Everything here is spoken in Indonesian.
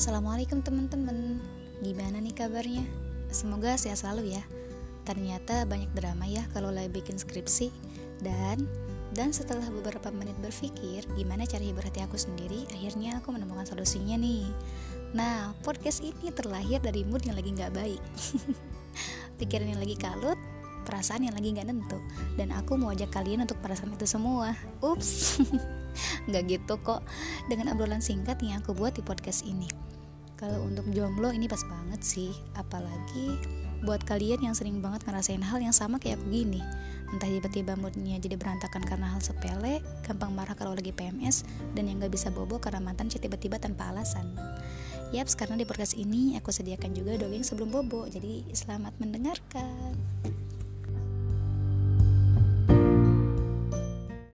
Assalamualaikum teman-teman Gimana nih kabarnya? Semoga sehat selalu ya Ternyata banyak drama ya kalau lagi bikin skripsi Dan dan setelah beberapa menit berpikir gimana cara hibur hati aku sendiri, akhirnya aku menemukan solusinya nih. Nah, podcast ini terlahir dari mood yang lagi nggak baik. Pikiran yang lagi kalut, perasaan yang lagi nggak nentu. Dan aku mau ajak kalian untuk perasaan itu semua. Ups, nggak gitu kok. Dengan obrolan singkat yang aku buat di podcast ini. Kalau untuk jomblo ini pas banget sih, apalagi buat kalian yang sering banget ngerasain hal yang sama kayak aku gini. Entah tiba-tiba moodnya jadi berantakan karena hal sepele, gampang marah kalau lagi PMS, dan yang gak bisa bobo karena mantan chat tiba-tiba tanpa alasan. Yap, karena di podcast ini aku sediakan juga dongeng sebelum bobo, jadi selamat mendengarkan.